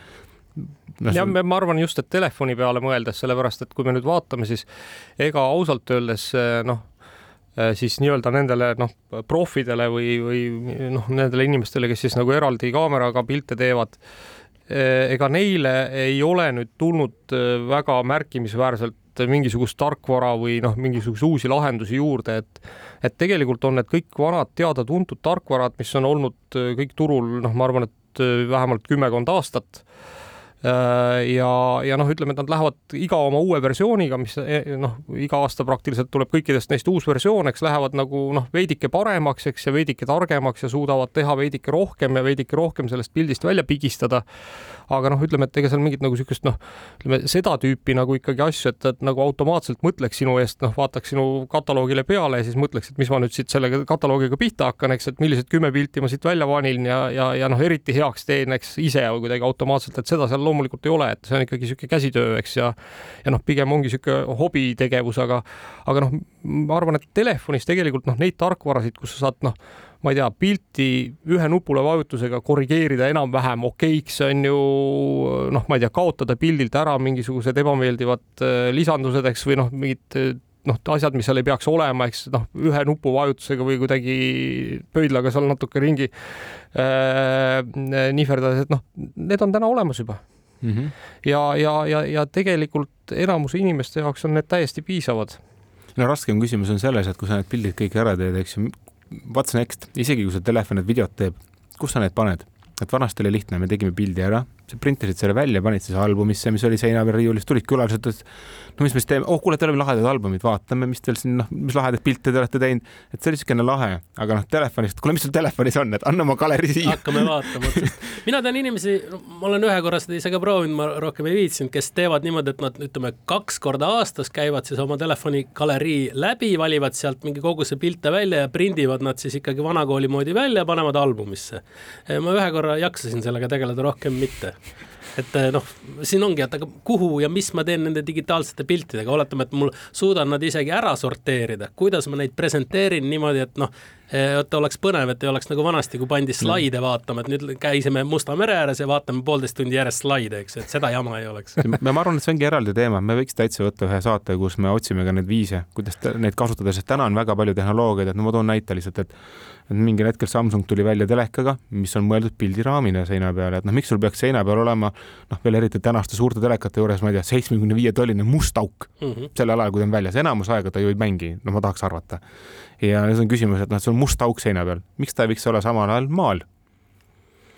C: no, jah, ma arvan just, et telefoni peale mõeldes, sellepärast et kui me nüüd vaatame, siis ega ausalt öeldes noh, siis nii-öelda nendele noh, profidele või, või noh, nendele inimestele, kes siis nagu eraldi kaameraga pilte teevad, ega neile ei ole nüüd tulnud väga märkimisväärselt mingisugust tarkvara või noh, mingisuguseid uusi lahendusi juurde, et et tegelikult on need kõik vanad teada-tuntud tarkvarad, mis on olnud äh, kõik turul, noh, ma arvan, et äh, vähemalt kümmekond aastat ja, ja noh, ütleme, et nad lähevad iga oma uue versiooniga, mis noh, iga aasta praktiliselt tuleb kõikidest neist uus versioon, eks lähevad nagu noh, veidike paremaks, eks ja veidike targemaks ja suudavad teha veidike rohkem ja veidike rohkem sellest pildist välja pigistada. Aga noh, ütleme, et ega seal mingit nagu niisugust noh, ütleme seda tüüpi nagu ikkagi asju, et, et nagu automaatselt mõtleks sinu eest, noh, vaataks sinu kataloogile peale ja siis mõtleks, et mis ma nüüd siit selle kataloogiga pihta hakkan, eks, et millised kümme pilti ma siit välja valin ja, ja, ja noh, eriti heaks teen, eks ise kuidagi automaatselt, et seda seal loomulikult ei ole, et see on ikkagi niisugune käsitöö, eks ja ja noh, pigem ongi niisugune hobitegevus, aga aga noh, ma arvan, et telefonis tegelikult noh, neid tarkvarasid, kus sa saad noh, ma ei tea, pilti ühe nupule vajutusega korrigeerida enam-vähem okeiks, on ju noh, ma ei tea, kaotada pildilt ära mingisugused ebameeldivad äh, lisandused, eks, või noh, mingid äh, noh, asjad, mis seal ei peaks olema, eks noh, ühe nupuvajutusega või kuidagi pöidlaga seal natuke ringi äh, nihverdades, et noh, need on täna olemas juba mm. -hmm. ja, ja, ja, ja tegelikult enamuse inimeste jaoks on need täiesti piisavad
D: no raskem küsimus on selles, et kui sa need pildid kõik ära teed, eks ju, what's next, isegi kui see telefon need videot teeb, kus sa need paned? et vanasti oli lihtne, me tegime pildi ära, sa printisid selle välja, panid siis albumisse, mis oli seina peal riiulis, tulid külalised, ütlesid, no mis me siis teeme, oh kuule, teil on lahedad albumid, vaatame, mis teil siin noh, mis lahedaid pilte te olete teinud, et see oli niisugune lahe, aga noh, telefonist, kuule, mis sul telefonis on, et anna oma galerii siia.
E: hakkame vaatama otsast. mina tean inimesi, ma olen ühe korra seda ise ka proovinud, ma rohkem ei viitsinud, kes teevad niimoodi, et nad ütleme, kaks korda aastas käivad siis oma telefoni galerii läbi, valivad sealt mingi koguse pilte välja ja prindivad nad siis ikkagi vanakooli moodi välja ja panevad albumisse. ma ühe korra jaksasin sellega tegeleda, rohkem mitte et eh, noh, siin ongi, et aga kuhu ja mis ma teen nende digitaalsete piltidega, oletame, et mul suudan nad isegi ära sorteerida, kuidas ma neid presenteerin niimoodi, et noh, et oleks põnev, et ei oleks nagu vanasti, kui pandi slaide vaatama, et nüüd käisime Musta mere ääres ja vaatame poolteist tundi järjest slaide, eks, et seda jama ei oleks.
D: ma arvan, et see ongi eraldi teema, me võiks täitsa võtta ühe saate, kus me otsime ka neid viise, kuidas neid kasutada, sest täna on väga palju tehnoloogiaid, et no ma toon näite lihtsalt, et et mingil hetkel Samsung tuli välja telekaga, mis on mõeldud pildiraamina seina peale, et noh, miks sul peaks seina peal olema noh, veel eriti tänaste suurte telekate juures, ma ei tea, seitsmekümne viie tolline must auk mm -hmm. sel ajal, kui ta on väljas, enamus aega ta ju ei mängi, no ma tahaks arvata. Ja siis on küsimus, et noh, see on must auk seina peal, miks ta ei võiks olla samal ajal maal?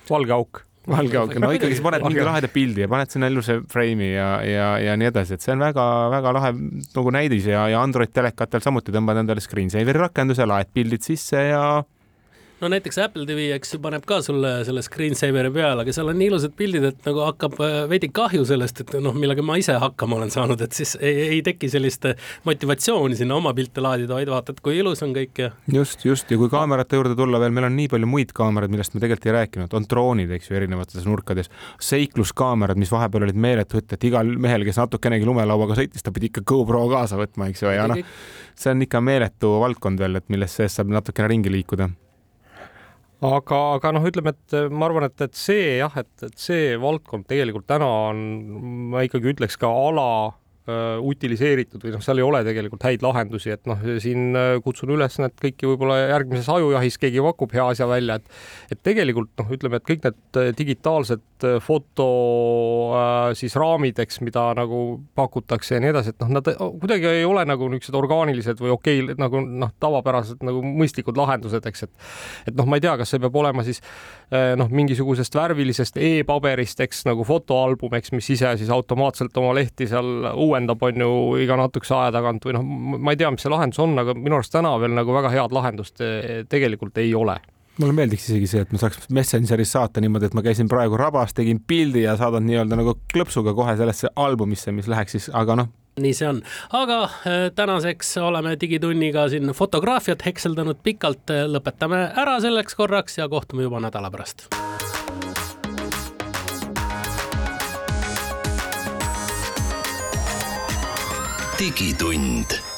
C: valge auk.
D: Valge auk, no ikkagi sa paned mingi laheda pildi ja paned sinna ilusa frame'i ja, ja, ja nii edasi, et see on väga-väga lahe nagu näidis ja, ja Android telekatel samuti tõmbad endale screensaver'i rakenduse, laed pildid sisse ja
E: no näiteks Apple TV, eks ju, paneb ka sulle selle screensaveri peale, aga seal on nii ilusad pildid, et nagu hakkab äh, veidi kahju sellest, et noh, millega ma ise hakkama olen saanud, et siis ei, ei teki sellist äh, motivatsiooni sinna oma pilte laadida, vaid vaatad, kui ilus on kõik ja.
D: just, just. Ja kui kaamerate juurde tulla veel, meil on nii palju muid kaameraid, millest me tegelikult ei rääkinud, on droonid, eks ju, erinevates nurkades, seikluskaamerad, mis vahepeal olid meeletu hitt, et igal mehel, kes natukenegi lumelauaga sõitis, ta pidi ikka GoPro kaasa võtma, eks ju, ja noh, see on ikka meeletu valdkond veel, et milles sees saab natukene ringi liikuda
C: aga, aga noh, ütleme, et ma arvan, et, et see jah, et, et see valdkond tegelikult täna on, ma ikkagi ütleks ka ala Äh, utiliseeritud või noh, seal ei ole tegelikult häid lahendusi, et noh, siin äh, kutsun üles need kõiki võib-olla järgmises ajujahis keegi pakub hea asja välja, et et tegelikult noh, ütleme, et kõik need äh, digitaalsed foto äh, siis raamid, eks, mida nagu pakutakse ja nii edasi, et noh, nad kuidagi ei ole nagu niisugused orgaanilised või okei okay,, nagu noh, tavapärased nagu mõistlikud lahendused, eks, et et noh, ma ei tea, kas see peab olema siis noh, mingisugusest värvilisest e-paberist, eks nagu fotoalbum, eks, mis ise siis automaatselt oma lehti seal uue uuendab, on ju, iga natukese aja tagant või noh, ma ei tea, mis see lahendus on, aga minu arust täna veel nagu väga head lahendust eh, tegelikult ei ole.
D: Mulle meeldiks isegi see, et ma saaks Messengeris saata niimoodi, et ma käisin praegu rabas, tegin pildi ja saadan nii-öelda nagu klõpsuga kohe sellesse albumisse, mis läheks siis, aga noh,
E: nii see on, aga eh, tänaseks oleme Digitunniga siin fotograafiat hekseldanud pikalt, lõpetame ära selleks korraks ja kohtume juba nädala pärast digitund